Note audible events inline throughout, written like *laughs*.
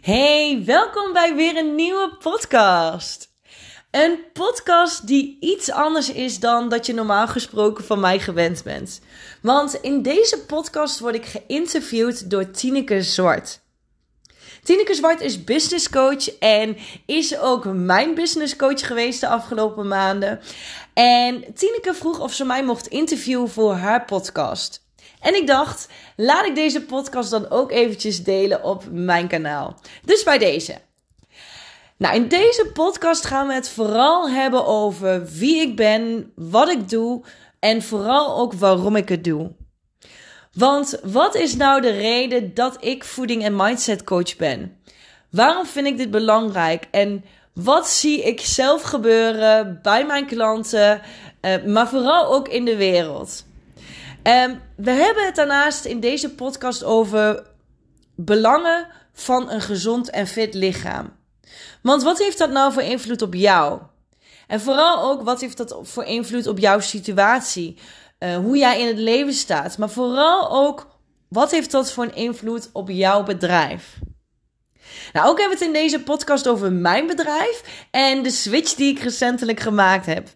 Hey, welkom bij weer een nieuwe podcast. Een podcast die iets anders is dan dat je normaal gesproken van mij gewend bent. Want in deze podcast word ik geïnterviewd door Tineke Zwart. Tineke Zwart is business coach en is ook mijn business coach geweest de afgelopen maanden. En Tineke vroeg of ze mij mocht interviewen voor haar podcast. En ik dacht, laat ik deze podcast dan ook eventjes delen op mijn kanaal. Dus bij deze. Nou, in deze podcast gaan we het vooral hebben over wie ik ben, wat ik doe en vooral ook waarom ik het doe. Want wat is nou de reden dat ik voeding en mindset coach ben? Waarom vind ik dit belangrijk en wat zie ik zelf gebeuren bij mijn klanten, uh, maar vooral ook in de wereld? Um, we hebben het daarnaast in deze podcast over belangen van een gezond en fit lichaam. Want wat heeft dat nou voor invloed op jou? En vooral ook, wat heeft dat voor invloed op jouw situatie? Uh, hoe jij in het leven staat. Maar vooral ook, wat heeft dat voor een invloed op jouw bedrijf? Nou, ook hebben we het in deze podcast over mijn bedrijf en de switch die ik recentelijk gemaakt heb.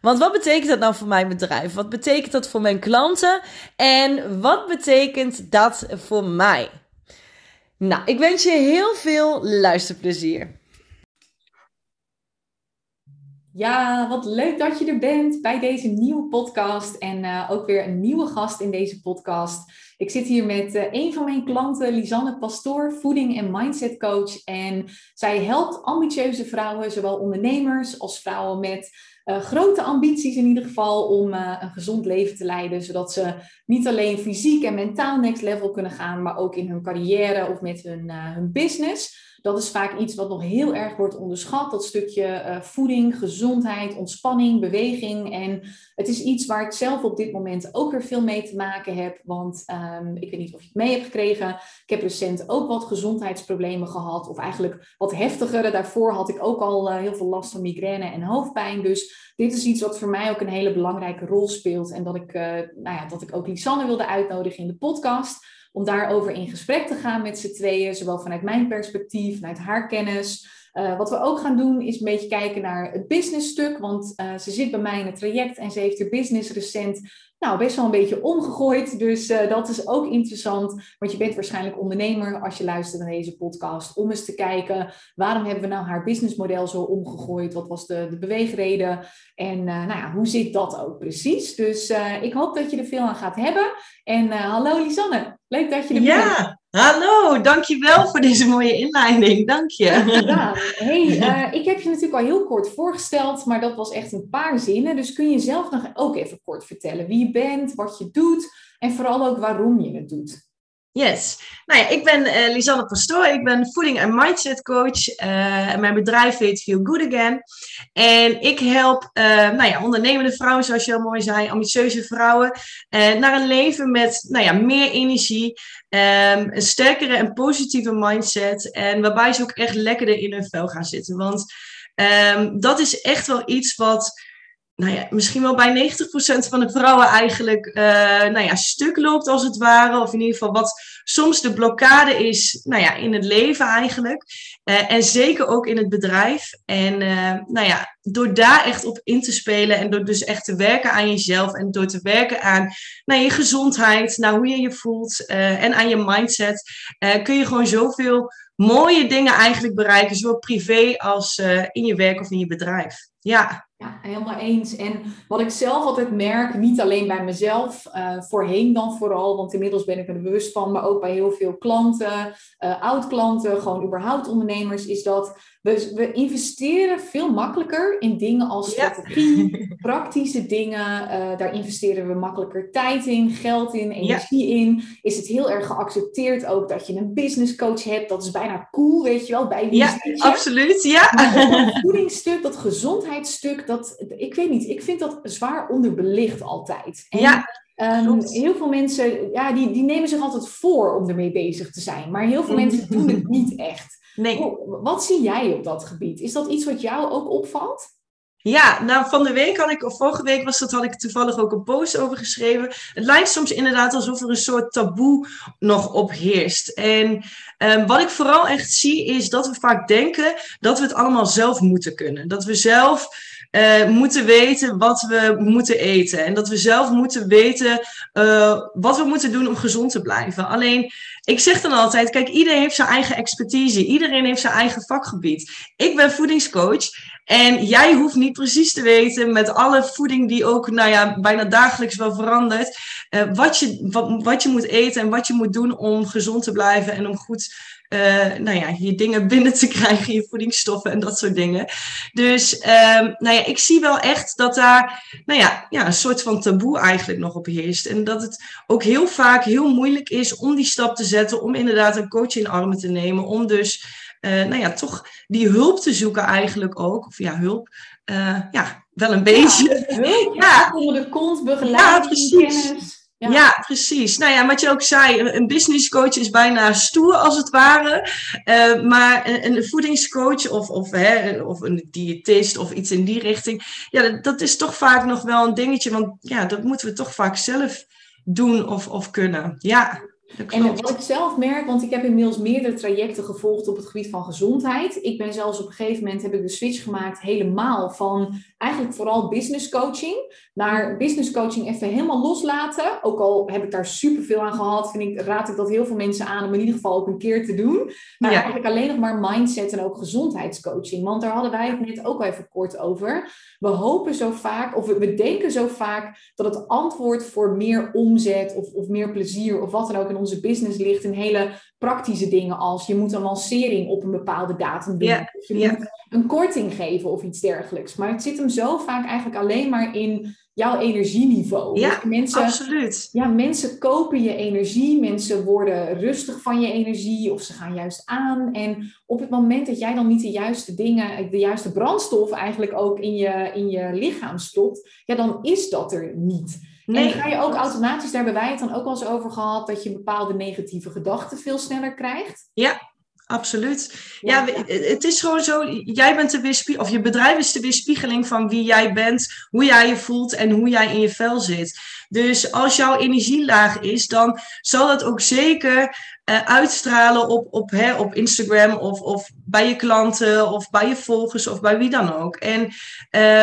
Want wat betekent dat nou voor mijn bedrijf? Wat betekent dat voor mijn klanten? En wat betekent dat voor mij? Nou, ik wens je heel veel luisterplezier. Ja, wat leuk dat je er bent bij deze nieuwe podcast en uh, ook weer een nieuwe gast in deze podcast. Ik zit hier met uh, een van mijn klanten, Lisanne Pastoor, voeding- en mindset coach. En zij helpt ambitieuze vrouwen, zowel ondernemers als vrouwen met uh, grote ambities in ieder geval om uh, een gezond leven te leiden, zodat ze niet alleen fysiek en mentaal next level kunnen gaan, maar ook in hun carrière of met hun, uh, hun business. Dat is vaak iets wat nog heel erg wordt onderschat. Dat stukje uh, voeding, gezondheid, ontspanning, beweging. En het is iets waar ik zelf op dit moment ook weer veel mee te maken heb. Want um, ik weet niet of je het mee hebt gekregen. Ik heb recent ook wat gezondheidsproblemen gehad. Of eigenlijk wat heftigere. Daarvoor had ik ook al uh, heel veel last van migraine en hoofdpijn. Dus dit is iets wat voor mij ook een hele belangrijke rol speelt. En dat ik, uh, nou ja, dat ik ook Lisanne wilde uitnodigen in de podcast om daarover in gesprek te gaan met z'n tweeën, zowel vanuit mijn perspectief, vanuit haar kennis. Uh, wat we ook gaan doen is een beetje kijken naar het businessstuk, want uh, ze zit bij mij in het traject en ze heeft haar business recent nou, best wel een beetje omgegooid. Dus uh, dat is ook interessant, want je bent waarschijnlijk ondernemer als je luistert naar deze podcast, om eens te kijken waarom hebben we nou haar businessmodel zo omgegooid? Wat was de, de beweegreden? En nou ja, hoe zit dat ook precies? Dus ik hoop dat je er veel aan gaat hebben. En hallo Lisanne. Leuk dat je er ja, bent. hallo. Dankjewel voor deze mooie inleiding. Dank je. Ja, hey, uh, ik heb je natuurlijk al heel kort voorgesteld, maar dat was echt een paar zinnen. Dus kun je zelf nog ook even kort vertellen wie je bent, wat je doet en vooral ook waarom je het doet? Yes. Nou ja, ik ben uh, Lisanne Pastoor. Ik ben voeding- en mindset coach. Uh, mijn bedrijf heet Feel Good Again. En ik help uh, nou ja, ondernemende vrouwen, zoals je al mooi zei, ambitieuze vrouwen, naar een leven met nou ja, meer energie, um, een sterkere en positieve mindset. En waarbij ze ook echt lekkerder in hun vel gaan zitten. Want um, dat is echt wel iets wat nou ja, misschien wel bij 90% van de vrouwen eigenlijk uh, nou ja, stuk loopt als het ware. Of in ieder geval wat soms de blokkade is nou ja, in het leven eigenlijk. Uh, en zeker ook in het bedrijf. En uh, nou ja, door daar echt op in te spelen en door dus echt te werken aan jezelf en door te werken aan nou, je gezondheid, nou, hoe je je voelt en aan je mindset, kun je gewoon zoveel mooie dingen eigenlijk bereiken, zowel privé als in je werk of in je bedrijf. Ja. Ja, helemaal eens. En wat ik zelf altijd merk, niet alleen bij mezelf, uh, voorheen dan vooral, want inmiddels ben ik er bewust van, maar ook bij heel veel klanten, uh, oud-klanten, gewoon überhaupt ondernemers, is dat we, we investeren veel makkelijker in dingen als strategie, ja. *laughs* praktische dingen. Uh, daar investeren we makkelijker tijd in, geld in, energie ja. in. Is het heel erg geaccepteerd ook dat je een business coach hebt? Dat is bijna cool, weet je wel, bij wie Ja, absoluut, ja. *laughs* dat voedingsstuk, dat gezondheidsstuk, dat, ik weet niet, ik vind dat zwaar onderbelicht altijd. En, ja. Um, heel veel mensen, ja, die, die nemen zich altijd voor om ermee bezig te zijn. Maar heel veel mensen doen het niet echt. Nee. Oh, wat zie jij op dat gebied? Is dat iets wat jou ook opvalt? Ja, nou van de week had ik, of vorige week was dat, had ik toevallig ook een post over geschreven. Het lijkt soms inderdaad alsof er een soort taboe nog op heerst. En Ehm, wat ik vooral echt zie is dat we vaak denken dat we het allemaal zelf moeten kunnen. Dat we zelf uh, moeten weten wat we moeten eten. En dat we zelf moeten weten uh, wat we moeten doen om gezond te blijven. Alleen, ik zeg dan altijd, kijk, iedereen heeft zijn eigen expertise. Iedereen heeft zijn eigen vakgebied. Ik ben voedingscoach. En jij hoeft niet precies te weten met alle voeding die ook nou ja, bijna dagelijks wel verandert. Uh, wat, je, wat, je moet eten en wat je moet doen om gezond te blijven en om goed uh, nou ja, je dingen binnen te *laughs* krijgen, je voedingsstoffen en dat soort dingen. Dus um, nou ja, ik zie wel echt dat daar nou ja, ja, een soort van taboe eigenlijk nog op heerst. En dat het ook heel vaak heel moeilijk is om die stap te zetten, om inderdaad een coach in armen te nemen, om dus uh, nou ja, toch die hulp te zoeken eigenlijk ook. Of ja, hulp. Uh, ja, wel een beetje. *laughs* Ja, hulp, ja. onder de kont, begeleiding, ja, precies. kennis. Ja. ja. precies. Nou ja, wat je ook zei, een business coach is bijna stoer als het ware. Uh, maar een, een, voedingscoach of, of, hè, of een diëtist of iets in die richting, ja, dat, dat, is toch vaak nog wel een dingetje. Want ja, dat moeten we toch vaak zelf doen of, of kunnen. Ja. En wat ik zelf merk, want ik heb inmiddels meerdere trajecten gevolgd op het gebied van gezondheid. Ik ben zelfs op een gegeven moment heb ik de switch gemaakt helemaal van eigenlijk vooral business coaching naar business coaching even helemaal loslaten. Ook al heb ik daar superveel aan gehad, vind ik, raad ik dat heel veel mensen aan om in ieder geval ook een keer te doen. Maar eigenlijk alleen nog maar mindset en ook gezondheidscoaching. Want daar hadden wij het net ook even kort over. We hopen zo vaak, of we, denken zo vaak dat het antwoord voor meer omzet of, of meer plezier of wat dan ook onze business ligt in hele praktische dingen als je moet een lancering op een bepaalde datum doen. Of je moet een korting geven of iets dergelijks. Maar het zit hem zo vaak eigenlijk alleen maar in jouw energieniveau. Ja, dus mensen, absoluut. Ja, mensen kopen je energie, mensen worden rustig van je energie of ze gaan juist aan. En op het moment dat jij dan niet de juiste dingen, de juiste brandstof eigenlijk ook in je, in je lichaam stopt, ja, dan is dat er niet. Nee. En ga je ook automatisch, daar hebben wij het dan ook wel eens over gehad, dat je bepaalde negatieve gedachten veel sneller krijgt. Ja, absoluut. Ja, het is gewoon zo, jij bent de weerspiegeling, of je bedrijf is de weerspiegeling van wie jij bent, hoe jij je voelt en hoe jij in je vel zit. Dus als jouw energie laag is, dan zal dat ook zeker uh, uitstralen op, op, hè, op Instagram of, of bij je klanten of bij je volgers of bij wie dan ook. En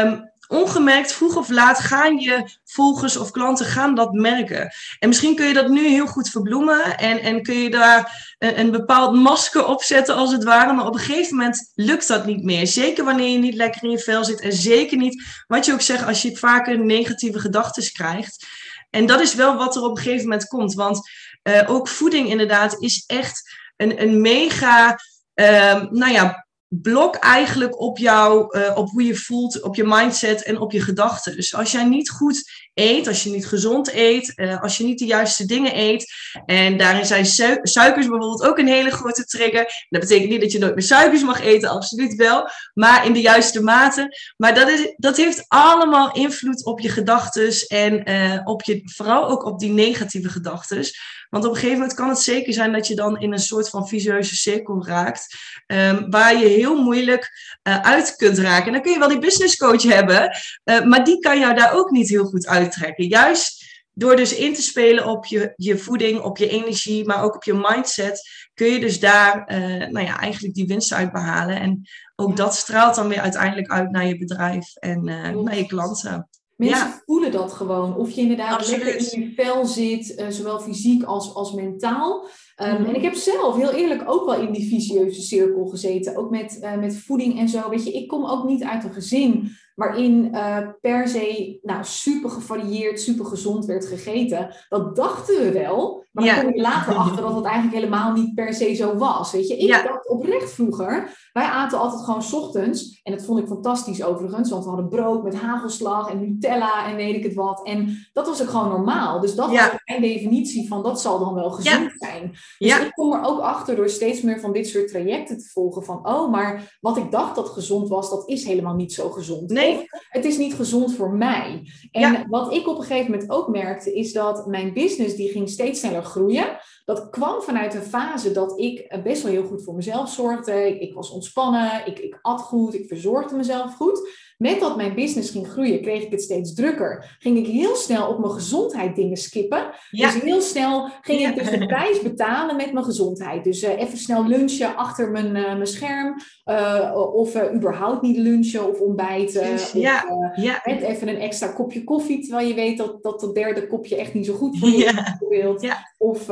um, ongemerkt, vroeg of laat, gaan je volgers of klanten gaan dat merken. En misschien kun je dat nu heel goed verbloemen en, en kun je daar een, bepaald masker op zetten als het ware. Maar op een gegeven moment lukt dat niet meer. Zeker wanneer je niet lekker in je vel zit en zeker niet, wat je ook zegt, als je vaker negatieve gedachten krijgt. En dat is wel wat er op een gegeven moment komt. Want uh, ook voeding inderdaad is echt een, een mega, uh, nou ja, blok eigenlijk op jou, uh, op hoe je voelt, op je mindset en op je gedachten. Dus als jij niet goed eet, als je niet gezond eet, uh, als je niet de juiste dingen eet, en daarin zijn su suikers bijvoorbeeld ook een hele grote trigger. Dat betekent niet dat je nooit meer suikers mag eten, absoluut wel, maar in de juiste mate. Maar dat, is, dat heeft allemaal invloed op je gedachten en uh, op je, vooral ook op die negatieve gedachten. Want op een gegeven moment kan het zeker zijn dat je dan in een soort van visueuze cirkel raakt, um, waar je heel moeilijk uh, uit kunt raken. En dan kun je wel die business coach hebben, maar die kan jou daar ook niet heel goed uittrekken. Juist door dus in te spelen op je, je voeding, op je energie, maar ook op je mindset, kun je dus daar uh, nou ja, eigenlijk die winst uit behalen. En ook dat straalt dan weer uiteindelijk uit naar je bedrijf en naar je klanten. Mensen voelen dat gewoon. Of je inderdaad Absoluut. lekker in je vel zit, uh, zowel fysiek als, als mentaal. Um, mm -hmm. En ik heb zelf heel eerlijk ook wel in die vicieuze cirkel gezeten. Ook met, uh, met voeding en zo. Weet je, ik kom ook niet uit een gezin waarin uh, per se nou, super gevarieerd, super gezond werd gegeten. Dat dachten we wel. Maar dan kom je later *laughs* achter dat het eigenlijk helemaal niet per se zo was. Weet je, ik ja. dacht oprecht vroeger, wij aten altijd gewoon s ochtends. En dat vond ik fantastisch overigens, want we hadden brood met hagelslag en Nutella en weet ik het wat. En dat was ook gewoon normaal. Dus dat ja. was mijn definitie van dat zal dan wel gezond ja. zijn. Dus ik kom er ook achter door steeds meer van dit soort trajecten te volgen. Van, oh, maar wat ik dacht dat gezond was, dat is helemaal niet zo gezond. Nee. Het is niet gezond voor mij. En wat ik op een gegeven moment ook merkte, is dat mijn business die ging steeds sneller groeien. Dat kwam vanuit een fase dat ik best wel heel goed voor mezelf zorgde. Ik, ik was ontspannen, ik, ik at goed, ik verzorgde mezelf goed. Met dat mijn business ging groeien, kreeg ik het steeds drukker. Ging ik heel snel op mijn gezondheid dingen skippen. Dus heel snel ging ik dus de prijs betalen met mijn gezondheid. Dus uh, even snel lunchen achter mijn, uh, mijn scherm. Uh, of überhaupt niet lunchen of ontbijten. Dus, ja. Of, ja. Met even een extra kopje koffie, terwijl je weet dat, dat dat derde kopje echt niet zo goed voor je is. Bijvoorbeeld. Ja. Of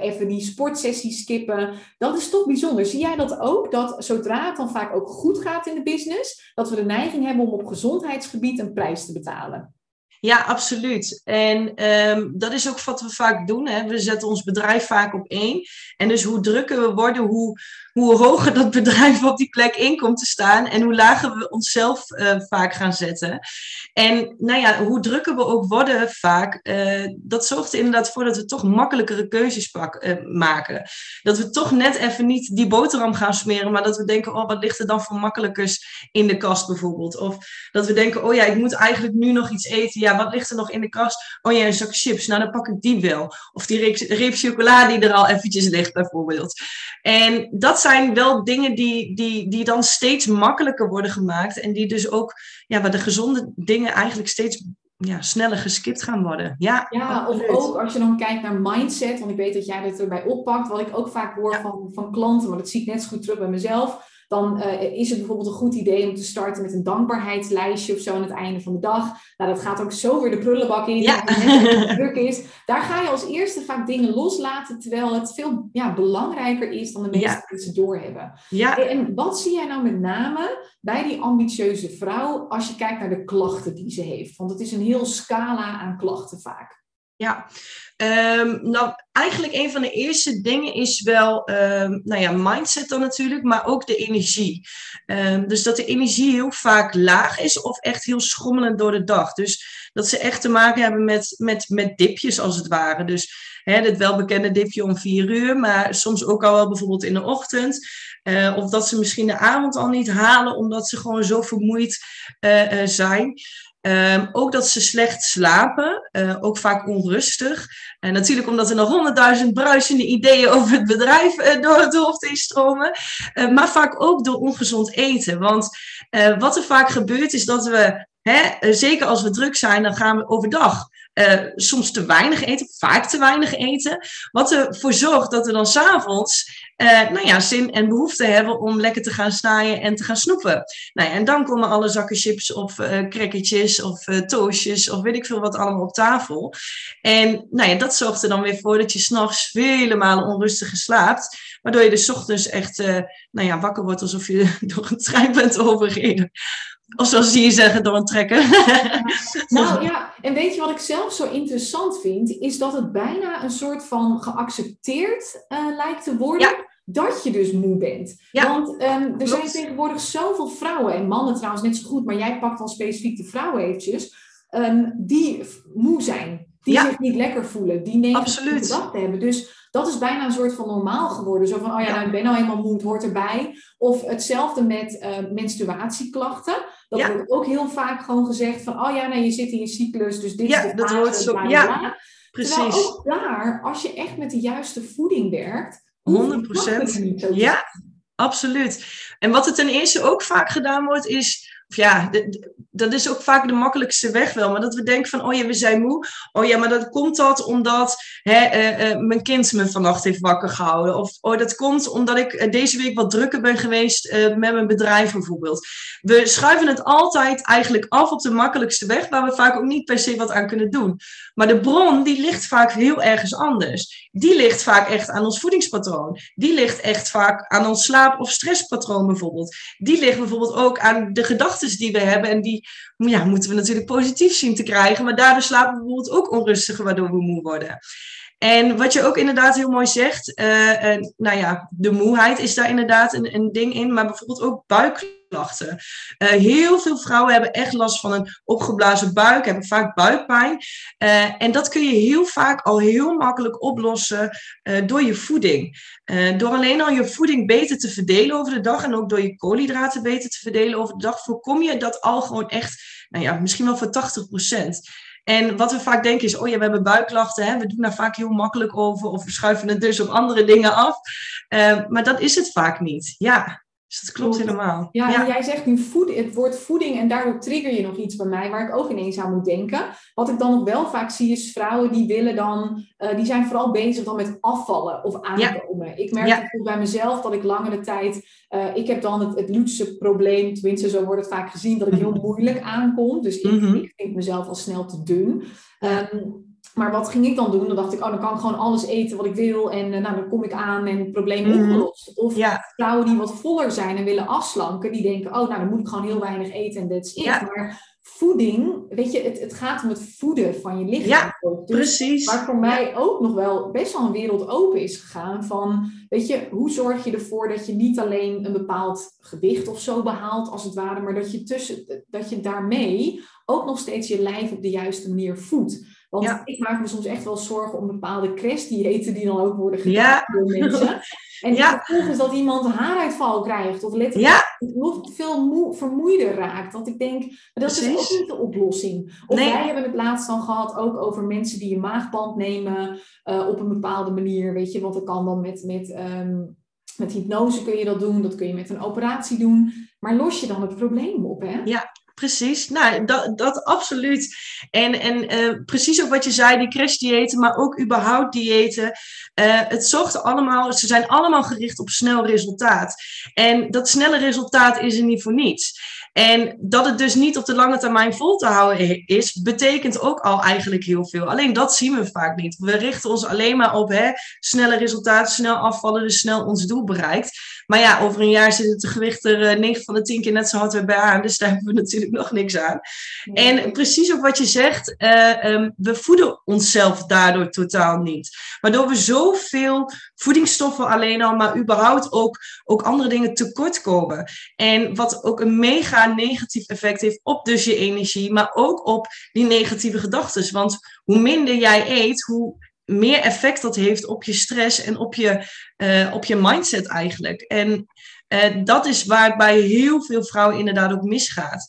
even die sportsessie skippen. Dat is toch bijzonder. Zie jij dat ook? Dat zodra het dan vaak ook goed gaat in de business, dat we de neiging hebben om op gezondheidsgebied een prijs te betalen. Ja, absoluut. En ehm, dat is ook wat we vaak doen. Hè. We zetten ons bedrijf vaak op één. En dus hoe drukker we worden, hoe, hoe hoger dat bedrijf op die plek in komt te staan en hoe lager we onszelf uh, vaak gaan zetten. En nou ja, hoe drukker we ook worden vaak, uh, dat zorgt er inderdaad voor dat we toch makkelijkere keuzes pak, uh, maken. Dat we toch net even niet die boterham gaan smeren, maar dat we denken, oh wat ligt er dan voor makkelijkers in de kast bijvoorbeeld. Of dat we denken, oh ja, ik moet eigenlijk nu nog iets eten. Ja, wat ligt er nog in de kast? Oh ja, een zak chips. Nou, dan pak ik die wel. Of die reep, reep chocola die er al eventjes ligt bijvoorbeeld. En dat zijn wel dingen die, die, die dan steeds makkelijker worden gemaakt. En die dus ook, ja, waar de gezonde dingen eigenlijk steeds ja, sneller geskipt gaan worden. Ja, ja of ook als je dan kijkt naar mindset, want ik weet dat jij dat erbij oppakt, wat ik ook vaak hoor van, van klanten, maar dat zie ik net zo goed terug bij mezelf dan uh, is het bijvoorbeeld een goed idee om te starten met een dankbaarheidslijstje of zo aan het einde van de dag. Nou, dat gaat ook zo weer de prullenbak in, ja. het druk is. Daar ga je als eerste vaak dingen loslaten, terwijl het veel ja, belangrijker is dan de meeste ja. mensen doorhebben. Ja. En wat zie jij nou met name bij die ambitieuze vrouw als je kijkt naar de klachten die ze heeft? Want het is een heel scala aan klachten vaak. Ja, um, nou eigenlijk een van de eerste dingen is wel, um, nou ja, mindset dan natuurlijk, maar ook de energie. Um, dus dat de energie heel vaak laag is of echt heel schommelend door de dag. Dus dat ze echt te maken hebben met, met, met dipjes als het ware. Dus hè, het welbekende dipje om vier uur, maar soms ook al wel bijvoorbeeld in de ochtend. Uh, of dat ze misschien de avond al niet halen omdat ze gewoon zo vermoeid uh, uh, zijn. Um, ook dat ze slecht slapen, uh, ook vaak onrustig. En natuurlijk omdat er nog honderdduizend bruisende ideeën over het bedrijf uh, door het hoofd instromen. Uh, maar vaak ook door ongezond eten. Want wat er vaak gebeurt is dat we, hè, zeker als we druk zijn, dan gaan we overdag uh, soms te weinig eten, vaak te weinig eten. Wat ervoor zorgt dat we dan s'avonds uh, nou ja, zin en behoefte hebben om lekker te gaan snijden en te gaan snoepen. Nou ja, en dan komen alle zakken chips of uh, crackertjes of toastjes of weet ik veel wat allemaal op tafel. En nou ja, dat zorgt er dan weer voor dat je s'nachts vele malen onrustiger slaapt. Waardoor je dus ochtends echt nou ja, wakker wordt alsof je *laughs* door een trein bent overgereden. Of zoals die hier zeggen, door een trekker. *laughs* nou ja, en weet je wat ik zelf zo interessant vind? Is dat het bijna een soort van geaccepteerd uh, lijkt te worden. Dat je dus moe bent. Want um, er zijn tegenwoordig zoveel vrouwen en mannen trouwens net zo goed, maar jij pakt dan specifiek de vrouwen eventjes, um, die moe zijn, die zich niet lekker voelen, die negatieve gedachten hebben. Dus dat is bijna een soort van normaal geworden. Zo van, oh ja, Nou, ik ben nou helemaal moe, het hoort erbij. Of hetzelfde met uh, menstruatieklachten. Dat wordt ook heel vaak gewoon gezegd van, oh ja, nou, je zit in je cyclus, dus dit ja, is de dat hoort zo. ja, precies. Terwijl ook daar, als je echt met de juiste voeding werkt, 100 procent. Ja, absoluut. En wat er ten eerste ook vaak gedaan wordt, is ja, dat is ook vaak de makkelijkste weg wel. Maar dat we denken van, oh ja, we zijn moe. Oh ja, maar dat komt dat omdat hè, uh, uh, mijn kind me vannacht heeft wakker gehouden. Of oh, dat komt omdat ik uh, deze week wat drukker ben geweest met mijn bedrijf bijvoorbeeld. We schuiven het altijd eigenlijk af op de makkelijkste weg, waar we vaak ook niet per se wat aan kunnen doen. Maar de bron, die ligt vaak heel ergens anders. Die ligt vaak echt aan ons voedingspatroon. Die ligt echt vaak aan ons slaap- of stresspatroon bijvoorbeeld. Die ligt bijvoorbeeld ook aan de gedachten die we hebben. En die ja, moeten we natuurlijk positief zien te krijgen. Maar daardoor slapen we bijvoorbeeld ook onrustiger, waardoor we moe worden. En wat je ook inderdaad heel mooi zegt, uh, uh, nou ja, de moeheid is daar inderdaad een, een ding in, maar bijvoorbeeld ook buikklachten. Uh, heel veel vrouwen hebben echt last van een opgeblazen buik, hebben vaak buikpijn. en dat kun je heel vaak al heel makkelijk oplossen door je voeding. door alleen al je voeding beter te verdelen over de dag en ook door je koolhydraten beter te verdelen over de dag, voorkom je dat al gewoon echt, nou ja, misschien wel voor 80 procent. En wat we vaak denken is, oh ja, we hebben buikklachten, hè? we doen daar vaak heel makkelijk over of we schuiven het dus op andere dingen af. Maar dat is het vaak niet, ja. Dus dat klopt helemaal. Ja, en jij zegt nu voed, het woord voeding en daardoor trigger je nog iets bij mij waar ik ook ineens aan moet denken. Wat ik dan nog wel vaak zie is vrouwen die willen dan, uh, die zijn vooral bezig dan met afvallen of aankomen. Ik merk ja. bij mezelf dat ik langere tijd, uh, ik heb dan het, het luxe probleem, tenminste zo wordt het vaak gezien, dat ik heel moeilijk aankom. Dus ik, mm ik vind mezelf al snel te dun. Um, maar wat ging ik dan doen? Dan dacht ik, oh, dan kan ik gewoon alles eten wat ik wil. En uh, nou, dan kom ik aan en het probleem mm opgelost. Of vrouwen die wat voller zijn en willen afslanken, die denken, oh, nou, dan moet ik gewoon heel weinig eten en that's it. Maar voeding, weet je, het, het gaat om het voeden van je lichaam. Ja, dus precies. Waar voor mij ook nog wel best wel een wereld open is gegaan van, weet je, hoe zorg je ervoor dat je niet alleen een bepaald gewicht of zo behaalt, als het ware, maar dat je, tussen, dat je daarmee ook nog steeds je lijf op de juiste manier voedt. Want ik maak me soms echt wel zorgen om bepaalde crashdiëten die dan ook worden gedaan door mensen. *laughs* En ja. vervolgens dat iemand haaruitval krijgt of letterlijk nog veel moe, vermoeider raakt. Want ik denk, dat is ook niet de oplossing. Of wij hebben het laatst dan gehad ook over mensen die een maagband nemen uh, op een bepaalde manier. Weet je, want dat kan dan met, met, um, met hypnose kun je dat doen. Dat kun je met een operatie doen. Maar los je dan het probleem op, hè? Ja, precies. Nou, dat, dat absoluut. En, en uh, precies ook wat je zei, die crashdiëten, maar ook überhaupt diëten. Uh, het zorgt allemaal, ze zijn allemaal gericht op snel resultaat. En dat snelle resultaat is er niet voor niets. En dat het dus niet op de lange termijn vol te houden is, betekent ook al eigenlijk heel veel. Alleen dat zien we vaak niet. We richten ons alleen maar op hè, snelle resultaten, snel afvallen, dus snel ons doel bereikt. Maar ja, over een jaar zit het gewicht er eh, 9 van de 10 keer net zo hard weer bij aan. Dus daar *laughs* hebben we natuurlijk nog niks aan. En precies ook wat je zegt, uh, um, we voeden onszelf daardoor totaal niet. Waardoor we zoveel voedingsstoffen alleen al, maar überhaupt ook, ook andere dingen tekort komen. En wat ook een mega negatief effect heeft op dus je energie, maar ook op die negatieve gedachten. Want hoe minder jij eet, hoe meer effect dat heeft op je stress en op je, uh, op je mindset eigenlijk. En uh, dat is waar bij heel veel vrouwen inderdaad ook misgaat.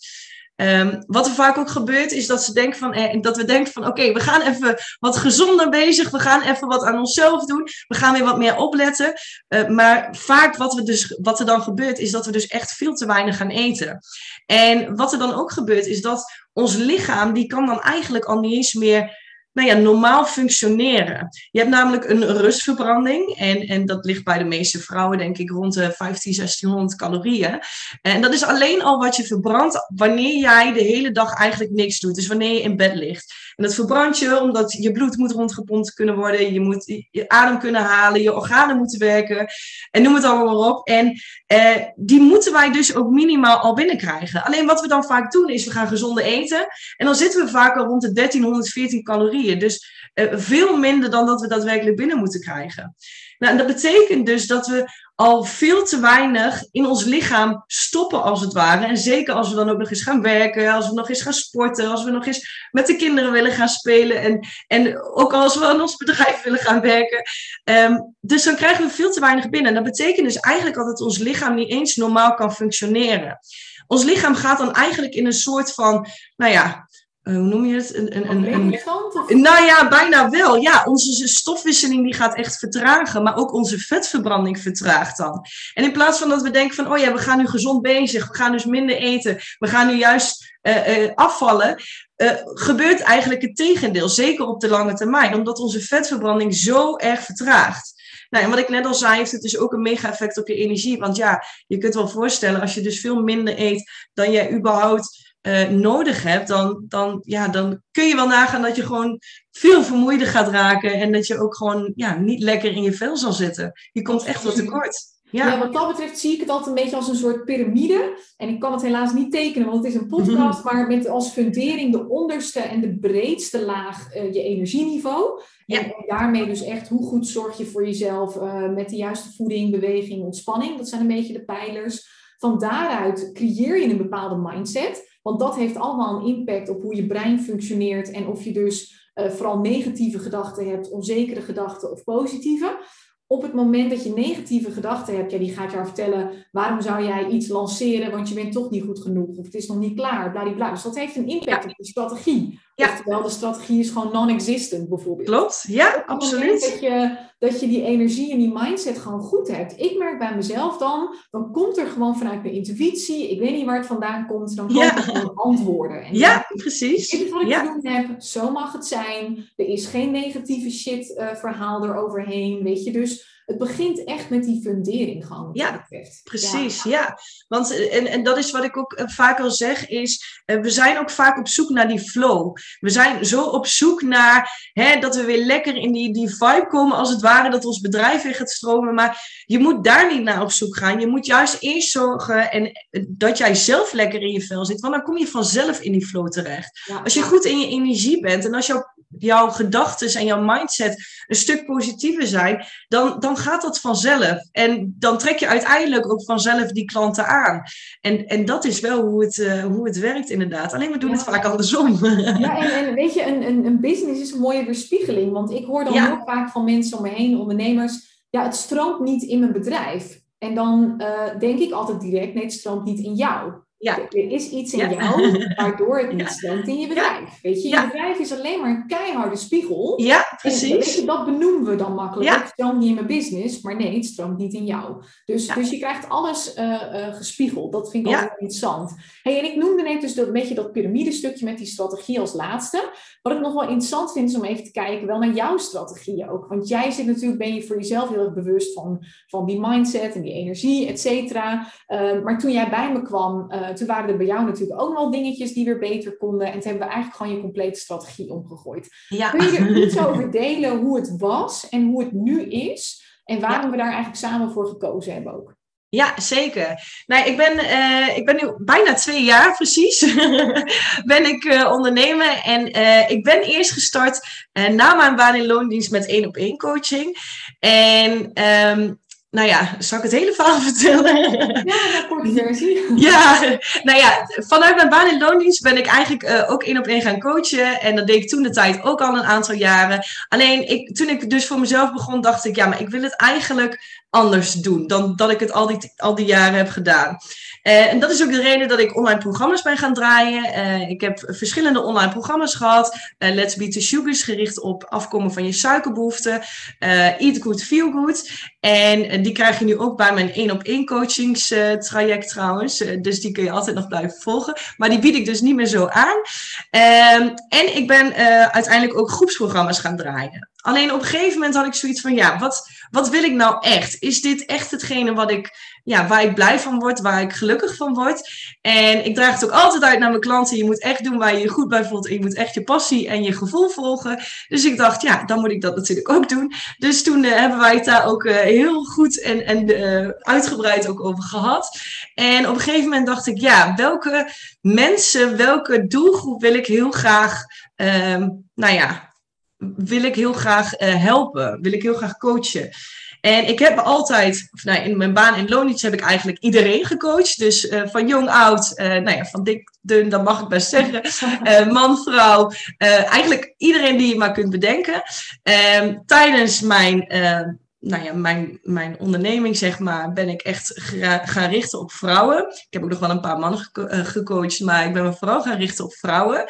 Um, wat er vaak ook gebeurt, is dat, ze denken van, eh, dat we denken van oké, we gaan even wat gezonder bezig, we gaan even wat aan onszelf doen, we gaan weer wat meer opletten. Uh, maar vaak wat, dus, wat er dan gebeurt, is dat we dus echt veel te weinig gaan eten. En wat er dan ook gebeurt, is dat ons lichaam, die kan dan eigenlijk al niet eens meer nou ja, normaal functioneren. Je hebt namelijk een rustverbranding. En, en dat ligt bij de meeste vrouwen, denk ik, rond de 15, 1600 calorieën. En dat is alleen al wat je verbrandt wanneer jij de hele dag eigenlijk niks doet. Dus wanneer je in bed ligt. En dat verbrand je omdat je bloed moet rondgepompt kunnen worden. Je moet je adem kunnen halen. Je organen moeten werken. En noem het allemaal maar op. En eh, die moeten wij dus ook minimaal al binnenkrijgen. Alleen wat we dan vaak doen is we gaan gezonde eten. En dan zitten we vaak al rond de 1314 calorieën. Dus uh, veel minder dan dat we daadwerkelijk binnen moeten krijgen. Nou, en dat betekent dus dat we al veel te weinig in ons lichaam stoppen, als het ware. En zeker als we dan ook nog eens gaan werken, als we nog eens gaan sporten, als we nog eens met de kinderen willen gaan spelen. En, en ook als we aan ons bedrijf willen gaan werken. Um, dus dan krijgen we veel te weinig binnen. En dat betekent dus eigenlijk dat ons lichaam niet eens normaal kan functioneren. Ons lichaam gaat dan eigenlijk in een soort van, nou ja, uh, hoe noem je het? Een, een, een, een, nou ja, bijna wel. Ja, onze stofwisseling die gaat echt vertragen, maar ook onze vetverbranding vertraagt dan. En in plaats van dat we denken van, oh ja, we gaan nu gezond bezig, we gaan dus minder eten, we gaan nu juist uh, uh, afvallen, gebeurt eigenlijk het tegendeel, zeker op de lange termijn, omdat onze vetverbranding zo erg vertraagt. Nou, en wat ik net al zei, heeft het dus ook een mega effect op je energie. Want ja, je kunt wel voorstellen, als je dus veel minder eet dan jij überhaupt uh, nodig hebt, dan, dan, ja, dan kun je wel nagaan dat je gewoon veel vermoeider gaat raken en dat je ook gewoon ja, niet lekker in je vel zal zitten. Je komt echt wat tekort. Ja. ja. wat dat betreft zie ik het altijd een beetje als een soort piramide. En ik kan het helaas niet tekenen, want het is een podcast, maar met als fundering de onderste en de breedste laag uh, je energieniveau. Ja. En, daarmee dus echt hoe goed zorg je voor jezelf uh, met de juiste voeding, beweging, ontspanning. Dat zijn een beetje de pijlers. Van daaruit creëer je een bepaalde mindset. Want dat heeft allemaal een impact op hoe je brein functioneert en of je dus uh, vooral negatieve gedachten hebt, onzekere gedachten of positieve. Op het moment dat je negatieve gedachten hebt, ja, die gaat jou vertellen waarom zou jij iets lanceren, want je bent toch niet goed genoeg of het is nog niet klaar, bladibla. Dus dat heeft een impact op je strategie. Ja. Terwijl de strategie is gewoon non-existent bijvoorbeeld. Klopt, ja, absoluut. Dat je, dat je die energie en die mindset gewoon goed hebt. Ik merk bij mezelf dan, dan komt er gewoon vanuit mijn intuïtie, ik weet niet waar het vandaan komt, dan komen er gewoon antwoorden. En ja, precies. Dit is wat ik ja. te doen heb, zo mag het zijn. Er is geen negatieve shit uh, verhaal eroverheen, weet je. Dus het begint echt met die fundering gewoon. Ja, precies. Ja. Want, eh, en, en dat is wat ik ook eh, vaak al zeg, is uh, we zijn ook vaak op zoek naar die flow. We zijn zo op zoek naar hè, dat we weer lekker in die, die vibe komen, als het ware, dat ons bedrijf weer gaat stromen. Maar je moet daar niet naar op zoek gaan. Je moet juist eerst zorgen en, dat jij zelf lekker in je vel zit, want dan kom je vanzelf in die flow terecht. Als je goed in je energie bent en als jouw jouw gedachten en jouw mindset een stuk positiever zijn, dan, dan gaat dat vanzelf. En dan trek je uiteindelijk ook vanzelf die klanten aan. En, en dat is wel hoe het, uh, hoe het werkt, inderdaad. Alleen we doen het vaak andersom. Ja, en, en weet je, een, een, een business is een mooie weerspiegeling. Want ik hoor dan ja. heel vaak van mensen om me heen, ondernemers, ja, het stroomt niet in mijn bedrijf. En dan uh, denk ik altijd direct, nee, het stroomt niet in jou. Ja. Er is iets in jou waardoor het *laughs* niet stroomt in je bedrijf. Weet je, je bedrijf is alleen maar een keiharde spiegel. Ja, precies. En, dat benoemen we dan makkelijk. Het stroomt niet in mijn business, maar nee, het stroomt niet in jou. Dus, dus je krijgt alles uh, uh, gespiegeld. Dat vind ik altijd interessant. Hey, en ik noemde net dus dat, een beetje dat piramidestukje met die strategie als laatste. Wat ik nog wel interessant vind, is om even te kijken wel naar jouw strategieën ook. Want jij zit natuurlijk, ben je voor jezelf heel erg bewust van, van die mindset en die energie, et cetera. Uh, maar toen jij bij me kwam toen waren er bij jou natuurlijk ook wel dingetjes die weer beter konden. En toen hebben we eigenlijk gewoon je complete strategie omgegooid. Kun je er iets over delen hoe het was en hoe het nu is? En waarom we daar eigenlijk samen voor gekozen hebben ook? Ja, zeker. Nou, ik, ben, uh, ik ben nu bijna twee jaar precies *laughs* ben ik uh, ondernemer. En uh, ik ben eerst gestart na mijn baan in loondienst met één op één coaching. En um, nou ja, zal ik het hele verhaal *laughs* vertellen? Ja, korte versie. ja, nou ja, vanuit mijn baan in loondienst ben ik eigenlijk uh, ook één op één gaan coachen. En dat deed ik toen de tijd ook al een aantal jaren. Alleen ik, toen ik dus voor mezelf begon, dacht ik, ja, maar ik wil het eigenlijk anders doen dan dat ik het al die, al die jaren heb gedaan. Uh, en dat is ook de reden dat ik online programma's ben gaan draaien. Uh, ik heb verschillende online programma's gehad. Uh, Let's Beat the Sugars, gericht op afkomen van je suikerbehoeften. Eat Good, Feel Good. En die krijg je nu ook bij mijn één op één coachingstraject trouwens. dus die kun je altijd nog blijven volgen. Maar die bied ik dus niet meer zo aan. Ehm, en ik ben uiteindelijk ook groepsprogramma's gaan draaien. Alleen op een gegeven moment had ik zoiets van, ja, wat, wat wil ik nou echt? Is dit echt hetgene wat ik, ja, waar ik blij van word, waar ik gelukkig van word? En ik draag het ook altijd uit naar mijn klanten. Je moet echt doen waar je je goed bij voelt. En je moet echt je passie en je gevoel volgen. Dus ik dacht, ja, dan moet ik dat natuurlijk ook doen. Dus toen uh, hebben wij het daar ook uh, heel goed en, en uh, uitgebreid ook over gehad. En op een gegeven moment dacht ik, ja, welke mensen, welke doelgroep wil ik heel graag, um, nou ja, wil ik heel graag uh, helpen, wil ik heel graag coachen. En ik heb altijd, nou, in mijn baan in loondienst heb ik eigenlijk iedereen gecoacht. Dus uh, van jong, oud, uh, nou ja, van dik, dun, dat mag ik best zeggen. *laughs* man, vrouw, eigenlijk iedereen die je maar kunt bedenken. Ehm, tijdens mijn nou ja, mijn, mijn onderneming, zeg maar, ben ik echt gaan richten op vrouwen. Ik heb ook nog wel een paar mannen gecoacht, maar ik ben me vooral gaan richten op vrouwen.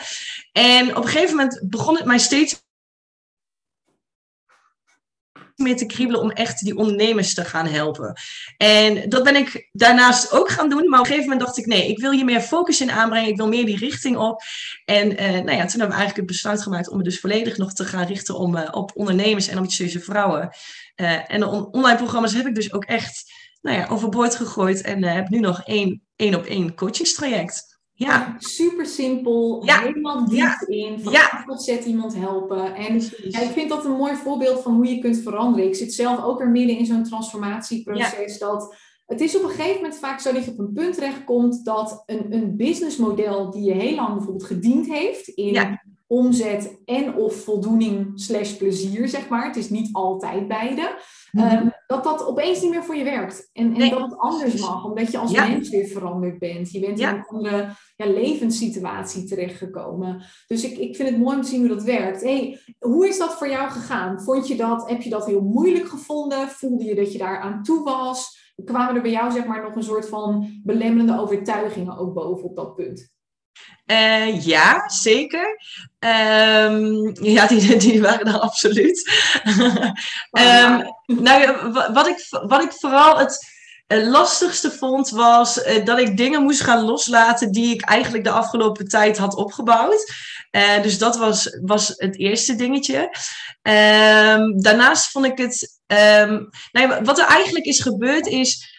En op een gegeven moment begon het mij steeds meer te kriebelen om echt die ondernemers te gaan helpen. En dat ben ik daarnaast ook gaan doen. Maar op een gegeven moment dacht ik, nee, ik wil hier meer focus in aanbrengen. Ik wil meer die richting op. En uh, nou ja, toen hebben we eigenlijk het besluit gemaakt om me dus volledig nog te gaan richten om, uh, op ondernemers en ambitieuze vrouwen. Uh, en de on online programma's heb ik dus ook echt nou ja, overboord gegooid. En heb nu nog één één op één coachingstraject. Ja. Super simpel, ja. helemaal diep ja. in. Van ja. tot zet iemand helpen. En ja, ik vind dat een mooi voorbeeld van hoe je kunt veranderen. Ik zit zelf ook er midden in zo'n transformatieproces. Dat het is op een gegeven moment vaak zo dat je op een punt terechtkomt dat een, een businessmodel die je heel lang bijvoorbeeld gediend heeft in omzet en of voldoening slash plezier, zeg maar. Het is niet altijd beide. Mm dat dat opeens niet meer voor je werkt. En, en dat het anders mag, omdat je als mens weer veranderd bent. Je bent in een andere ja, levenssituatie terechtgekomen. Dus ik, ik vind het mooi om te zien hoe dat werkt. Hey, hoe is dat voor jou gegaan? Vond je dat, heb je dat heel moeilijk gevonden? Voelde je dat je daar aan toe was? Kwamen er bij jou zeg maar nog een soort van belemmerende overtuigingen ook boven op dat punt? Uh, ja, zeker. Um, ja, die, die waren er absoluut. *laughs* um, nou, wat, ik, wat ik vooral het lastigste vond, was uh, dat ik dingen moest gaan loslaten die ik eigenlijk de afgelopen tijd had opgebouwd. Uh, dus dat was, was het eerste dingetje. Um, daarnaast vond ik het. nou, wat er eigenlijk is gebeurd is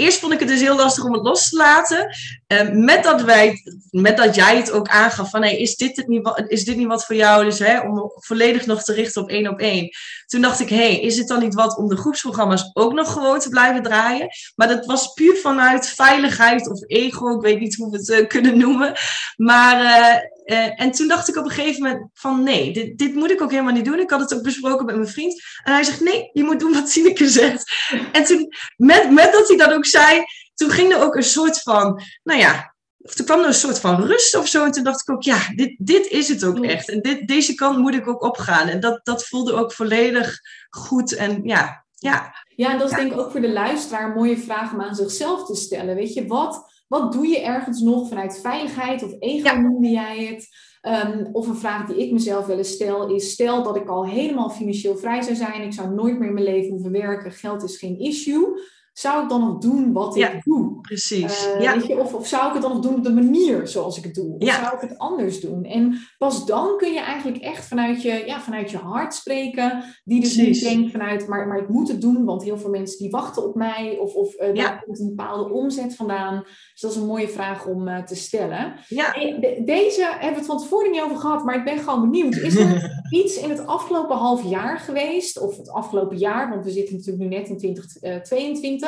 eerst vond ik het dus heel lastig om het los te laten. Uh, met, dat wij, met dat jij het ook aangaf van hey, is, dit het niet, is dit niet wat voor jou? Dus hè, om volledig nog te richten op één op één. Toen dacht ik, hey, is het dan niet wat om de groepsprogramma's ook nog gewoon te blijven draaien? Maar dat was puur vanuit veiligheid of ego. Ik weet niet hoe we het uh, kunnen noemen. Maar uh, uh, en toen dacht ik op een gegeven moment van nee, dit, dit, moet ik ook helemaal niet doen. Ik had het ook besproken met mijn vriend. En hij zegt nee, je moet doen wat Sineke zegt. En toen, met, met dat hij dat ook zei, toen ging er ook een soort van, nou ja, of toen kwam er een soort van rust of zo. En toen dacht ik ook, ja, dit, dit is het ook echt. En dit, deze kant moet ik ook opgaan. En dat, dat voelde ook volledig goed. En ja, ja. Ja, en dat is denk ik ook voor de luisteraar een mooie vraag om aan zichzelf te stellen. Weet je, wat, wat doe je ergens nog vanuit veiligheid of ego ja. noemde jij het? Um, of een vraag die ik mezelf wel eens stel is: stel dat ik al helemaal financieel vrij zou zijn, ik zou nooit meer in mijn leven hoeven werken, geld is geen issue zou ik dan nog doen wat ik doe? Precies. Uh, ja. weet je, of, of zou ik het dan nog doen op de manier zoals ik het doe? Of zou ik het anders doen? En pas dan kun je eigenlijk echt vanuit je, ja, vanuit je hart spreken. Die dus Precies. niet denkt vanuit, maar, maar ik moet het doen, want heel veel mensen die wachten op mij. Of, of uh, daar komt een bepaalde omzet vandaan. Dus dat is een mooie vraag om uh, te stellen. Ja. De, deze hebben we het van tevoren niet over gehad, maar ik ben gewoon benieuwd. Is er *laughs* iets in het afgelopen half jaar geweest? Of het afgelopen jaar, want we zitten natuurlijk nu net in 2022.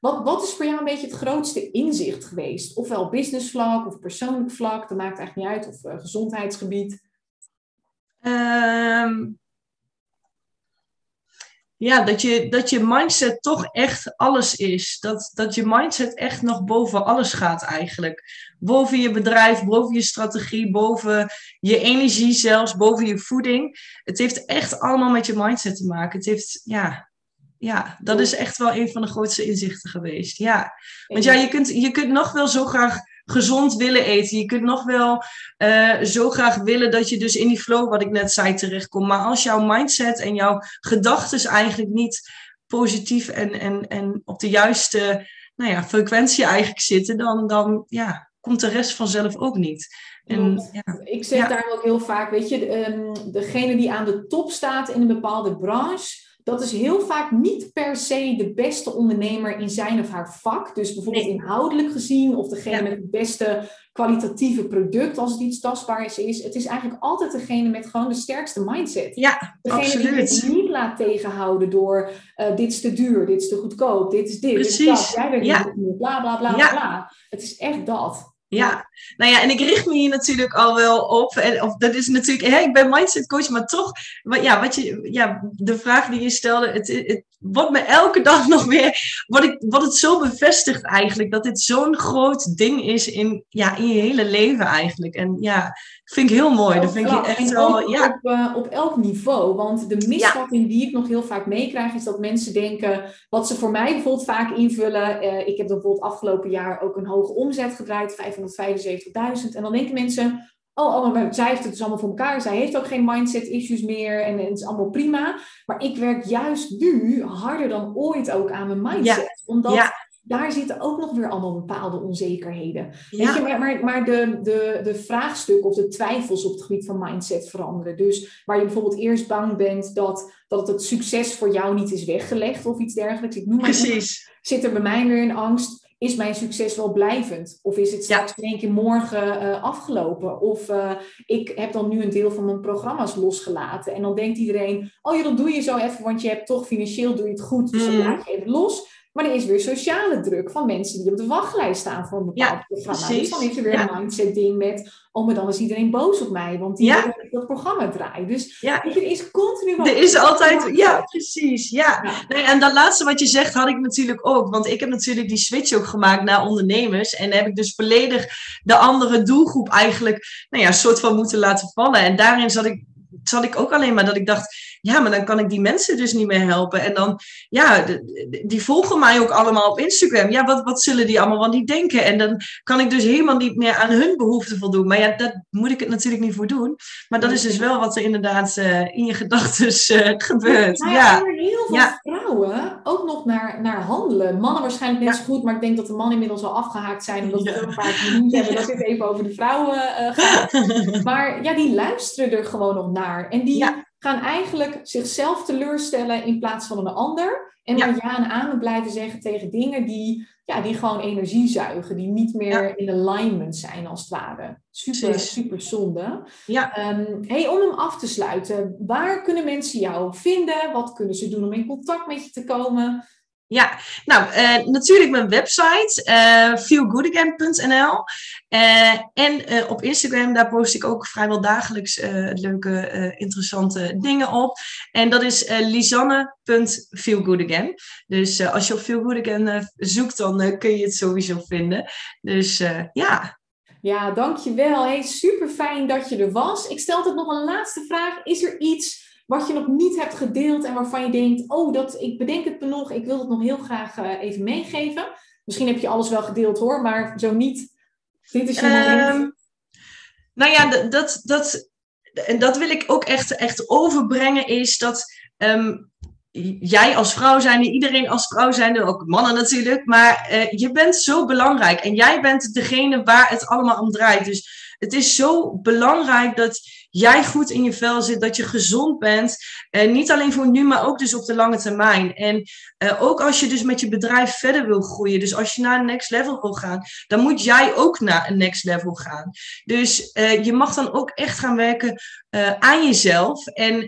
Wat, wat is voor jou een beetje het grootste inzicht geweest? Ofwel businessvlak of persoonlijk vlak, dat maakt eigenlijk niet uit, of uh, gezondheidsgebied? Um, ja, dat je, dat je mindset toch echt alles is. Dat, dat je mindset echt nog boven alles gaat eigenlijk. Boven je bedrijf, boven je strategie, boven je energie zelfs, boven je voeding. Het heeft echt allemaal met je mindset te maken. Het heeft, ja, ja, dat is echt wel een van de grootste inzichten geweest. Ja, want ja, je kunt, je kunt nog wel zo graag gezond willen eten. Je kunt nog wel uh, zo graag willen dat je dus in die flow, wat ik net zei, terechtkomt. Maar als jouw mindset en jouw gedachten eigenlijk niet positief en, en, en op de juiste nou ja, frequentie eigenlijk zitten, dan, dan ja, komt de rest vanzelf ook niet. En, ja. Ik zeg ja. daar ook heel vaak, weet je, um, degene die aan de top staat in een bepaalde branche dat is heel vaak niet per se de beste ondernemer in zijn of haar vak. Dus bijvoorbeeld nee. inhoudelijk gezien, of degene ja. met het beste kwalitatieve product, als het iets tastbaars is. Het is eigenlijk altijd degene met gewoon de sterkste mindset. Ja, degene absoluut. die het niet laat tegenhouden door uh, dit is te duur, dit is te goedkoop, dit is dit, Precies. dit is dat. Jij bent ja. niet bla bla bla ja. bla. Het is echt dat. Ja, nou ja, en ik richt me hier natuurlijk al wel op. En, of dat is natuurlijk, hè, ik ben mindset coach, maar toch, wat, ja, wat je, ja, de vraag die je stelde, het, het wordt me elke dag *laughs* nog weer, wat, ik, wat het zo bevestigt eigenlijk, dat dit zo'n groot ding is in, ja, in je hele leven eigenlijk. En ja, vind ik heel mooi. Dat vind ik echt wel, ja. Op, uh, op elk niveau, want de misvatting ja. die ik nog heel vaak meekrijg, is dat mensen denken, wat ze voor mij bijvoorbeeld vaak invullen, uh, ik heb bijvoorbeeld afgelopen jaar ook een hoge omzet gedraaid, 575.000, en dan denken mensen, Oh, oh, maar zij heeft het dus allemaal voor elkaar. Zij heeft ook geen mindset issues meer en, en het is allemaal prima. Maar ik werk juist nu harder dan ooit ook aan mijn mindset. Ja. Omdat Ja. daar zitten ook nog weer allemaal bepaalde onzekerheden. Ja. Weet je, maar, maar, maar de, de, de vraagstukken of de twijfels op het gebied van mindset veranderen. Dus waar je bijvoorbeeld eerst bang bent dat, dat het, succes voor jou niet is weggelegd of iets dergelijks. Ik noem maar Precies. zit er bij mij weer een angst is mijn succes wel blijvend? Of is het straks in één keer morgen uh, afgelopen? Of uh, ik heb dan nu een deel van mijn programma's losgelaten. En dan denkt iedereen, oh ja, dat doe je zo even, want je hebt toch financieel doe je het goed. Dus dan Mm. laat je even los. Maar er is weer sociale druk van mensen die op de wachtlijst staan voor een bepaald Ja, programma. precies. Dus dan is er weer Ja. een mindset ding met, oh maar dan is iedereen boos op mij, want die Ja. wil dat programma draai. Dus Ja. je, er is continu wat- Er is altijd, ja, precies, ja. Ja. Nee, en dat laatste wat je zegt had ik natuurlijk ook. Want ik heb natuurlijk die switch ook gemaakt naar ondernemers. En heb ik dus volledig de andere doelgroep eigenlijk, nou ja, soort van moeten laten vallen. En daarin zat ik, zat ik ook alleen maar dat ik dacht, ja, maar dan kan ik die mensen dus niet meer helpen. En dan, ja, die volgen mij ook allemaal op Instagram. Ja, wat, wat zullen die allemaal van die denken? En dan kan ik dus helemaal niet meer aan hun behoeften voldoen. Maar ja, daar moet ik het natuurlijk niet voor doen. Maar dat is dus wel wat er inderdaad uh, in je gedachten uh, *laughs* gebeurt. Ja, ja. er heel veel vrouwen ook nog naar, naar handelen. Mannen waarschijnlijk net zo goed, maar ik denk dat de mannen inmiddels al afgehaakt zijn. Omdat we heel vaak genoemd hebben *laughs* dat dit even over de vrouwen uh, gaat. *laughs* maar ja, die luisteren er gewoon nog naar. En die gaan eigenlijk zichzelf teleurstellen in plaats van een ander. En maar ja en amen blijven zeggen tegen dingen die, ja, die gewoon energie zuigen. Die niet meer in alignment zijn als het ware. Super, super zonde. Ja. Um, hey, om hem af te sluiten. Waar kunnen mensen jou vinden? Wat kunnen ze doen om in contact met je te komen? Ja, nou, uh, natuurlijk mijn website, uh, feelgoodagain.nl. Uh, en op Instagram, daar post ik ook vrijwel dagelijks leuke, interessante dingen op. En dat is lisanne.feelgoodagain. Dus als je op feelgoodagain zoekt, dan kun je het sowieso vinden. Dus ja. Ja, dankjewel. Hey, super fijn dat je er was. Ik stel het nog een laatste vraag. Is er iets wat je nog niet hebt gedeeld en waarvan je denkt, oh, dat, ik bedenk het me nog, ik wil het nog heel graag uh, even meegeven. Misschien heb je alles wel gedeeld hoor, maar zo niet. Dit is je um, Nou ja, dat, dat, en dat wil ik ook echt, echt overbrengen, is dat um, jij als vrouw zijnde, iedereen als vrouw zijnde, ook mannen natuurlijk, maar uh, je bent zo belangrijk en jij bent degene waar het allemaal om draait. Dus het is zo belangrijk dat jij goed in je vel zit, dat je gezond bent. En niet alleen voor nu, maar ook dus op de lange termijn. En uh, ook als je dus met je bedrijf verder wil groeien, dus als je naar een next level wil gaan, dan moet jij ook naar een next level gaan. Dus uh, je mag dan ook echt gaan werken uh, aan jezelf. En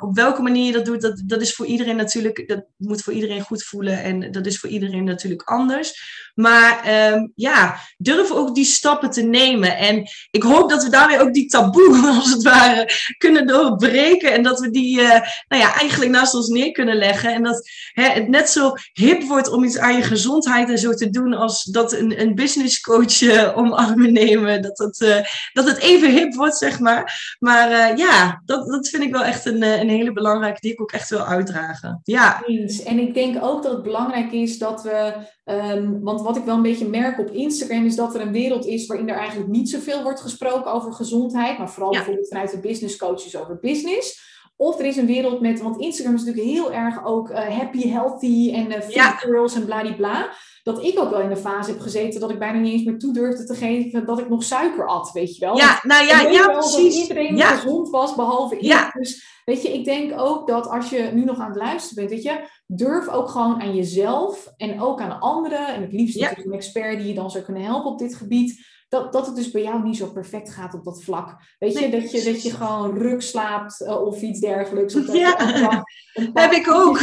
op welke manier je dat doet, dat, dat is voor iedereen natuurlijk, dat moet voor iedereen goed voelen. En dat is voor iedereen natuurlijk anders. Maar um, ja, durf ook die stappen te nemen. En ik hoop dat we daarmee ook die taboe, *laughs* als het ware, kunnen doorbreken. En dat we die, nou ja, eigenlijk naast ons neer kunnen leggen. En dat hè, net zo hip wordt om iets aan je gezondheid en zo te doen als dat een, een business coach uh, omarmen nemen. Dat, dat, uh, dat het even hip wordt, zeg maar. Maar ja, dat, dat vind ik wel echt een, een hele belangrijke die ik ook echt wil uitdragen. Ja. En ik denk ook dat het belangrijk is dat we Um, want wat ik wel een beetje merk op Instagram is dat er een wereld is waarin er eigenlijk niet zoveel wordt gesproken over gezondheid, maar vooral bijvoorbeeld vanuit de business coaches over business. Of er is een wereld met, want Instagram is natuurlijk heel erg ook uh, happy, healthy en uh, fit ja. girls en bladibla. Dat ik ook wel in een fase heb gezeten dat ik bijna niet eens meer toe durfde te geven dat ik nog suiker at, weet je wel. Ja, nou ja, ja, precies. Dat iedereen ja. gezond was, behalve ik. Dus weet je, ik denk ook dat als je nu nog aan het luisteren bent, weet je, durf ook gewoon aan jezelf en ook aan anderen, en het liefst ja. een expert die je dan zou kunnen helpen op dit gebied, dat, dat het dus bij jou niet zo perfect gaat op dat vlak. Weet je, dat je, dat je gewoon ruk slaapt uh, of iets dergelijks. Of dat ja, *laughs* heb ik ook.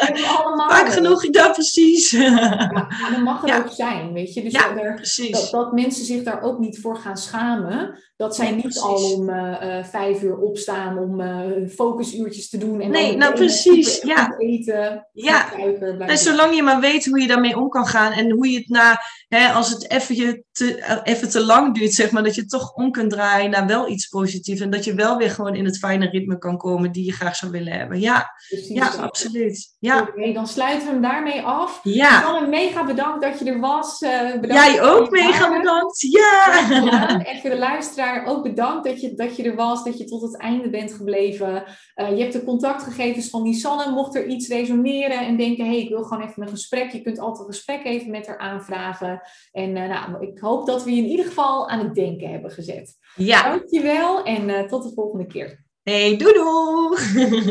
*laughs* Vaak genoeg, ja, precies. Ja, *laughs* dan mag het ook zijn, weet je. Dus ja, er, dat, dat, mensen zich daar ook niet voor gaan schamen. Dat zij niet al om uh, vijf uur opstaan om uh, focusuurtjes te doen. En nee, dan nou precies. Ja. Eten. Ja. en zolang je maar weet hoe je daarmee om kan gaan. En hoe je het na, hè, als het even, te, even te lang duurt, zeg maar, dat je toch om kunt draaien naar wel iets positiefs. En dat je wel weer gewoon in het fijne ritme kan komen die je graag zou willen hebben. Ja, ja absoluut. Ja. Oké, dan sluiten we hem daarmee af. Ja. mega bedankt dat je er was. bedankt Jij ook mega bedankt. Ja. En voor de luisteraar ook bedankt dat je, dat je er was, dat je tot het einde bent gebleven. Uh, je hebt de contactgegevens van Lisanne. Mocht er iets resoneren en denken, hé, hey, ik wil gewoon even een gesprek. Je kunt altijd een gesprek even met haar aanvragen. En uh, nou, ik hoop dat we je in ieder geval aan het denken hebben gezet. Ja. Dankjewel en uh, tot de volgende keer. Hey, doei doei!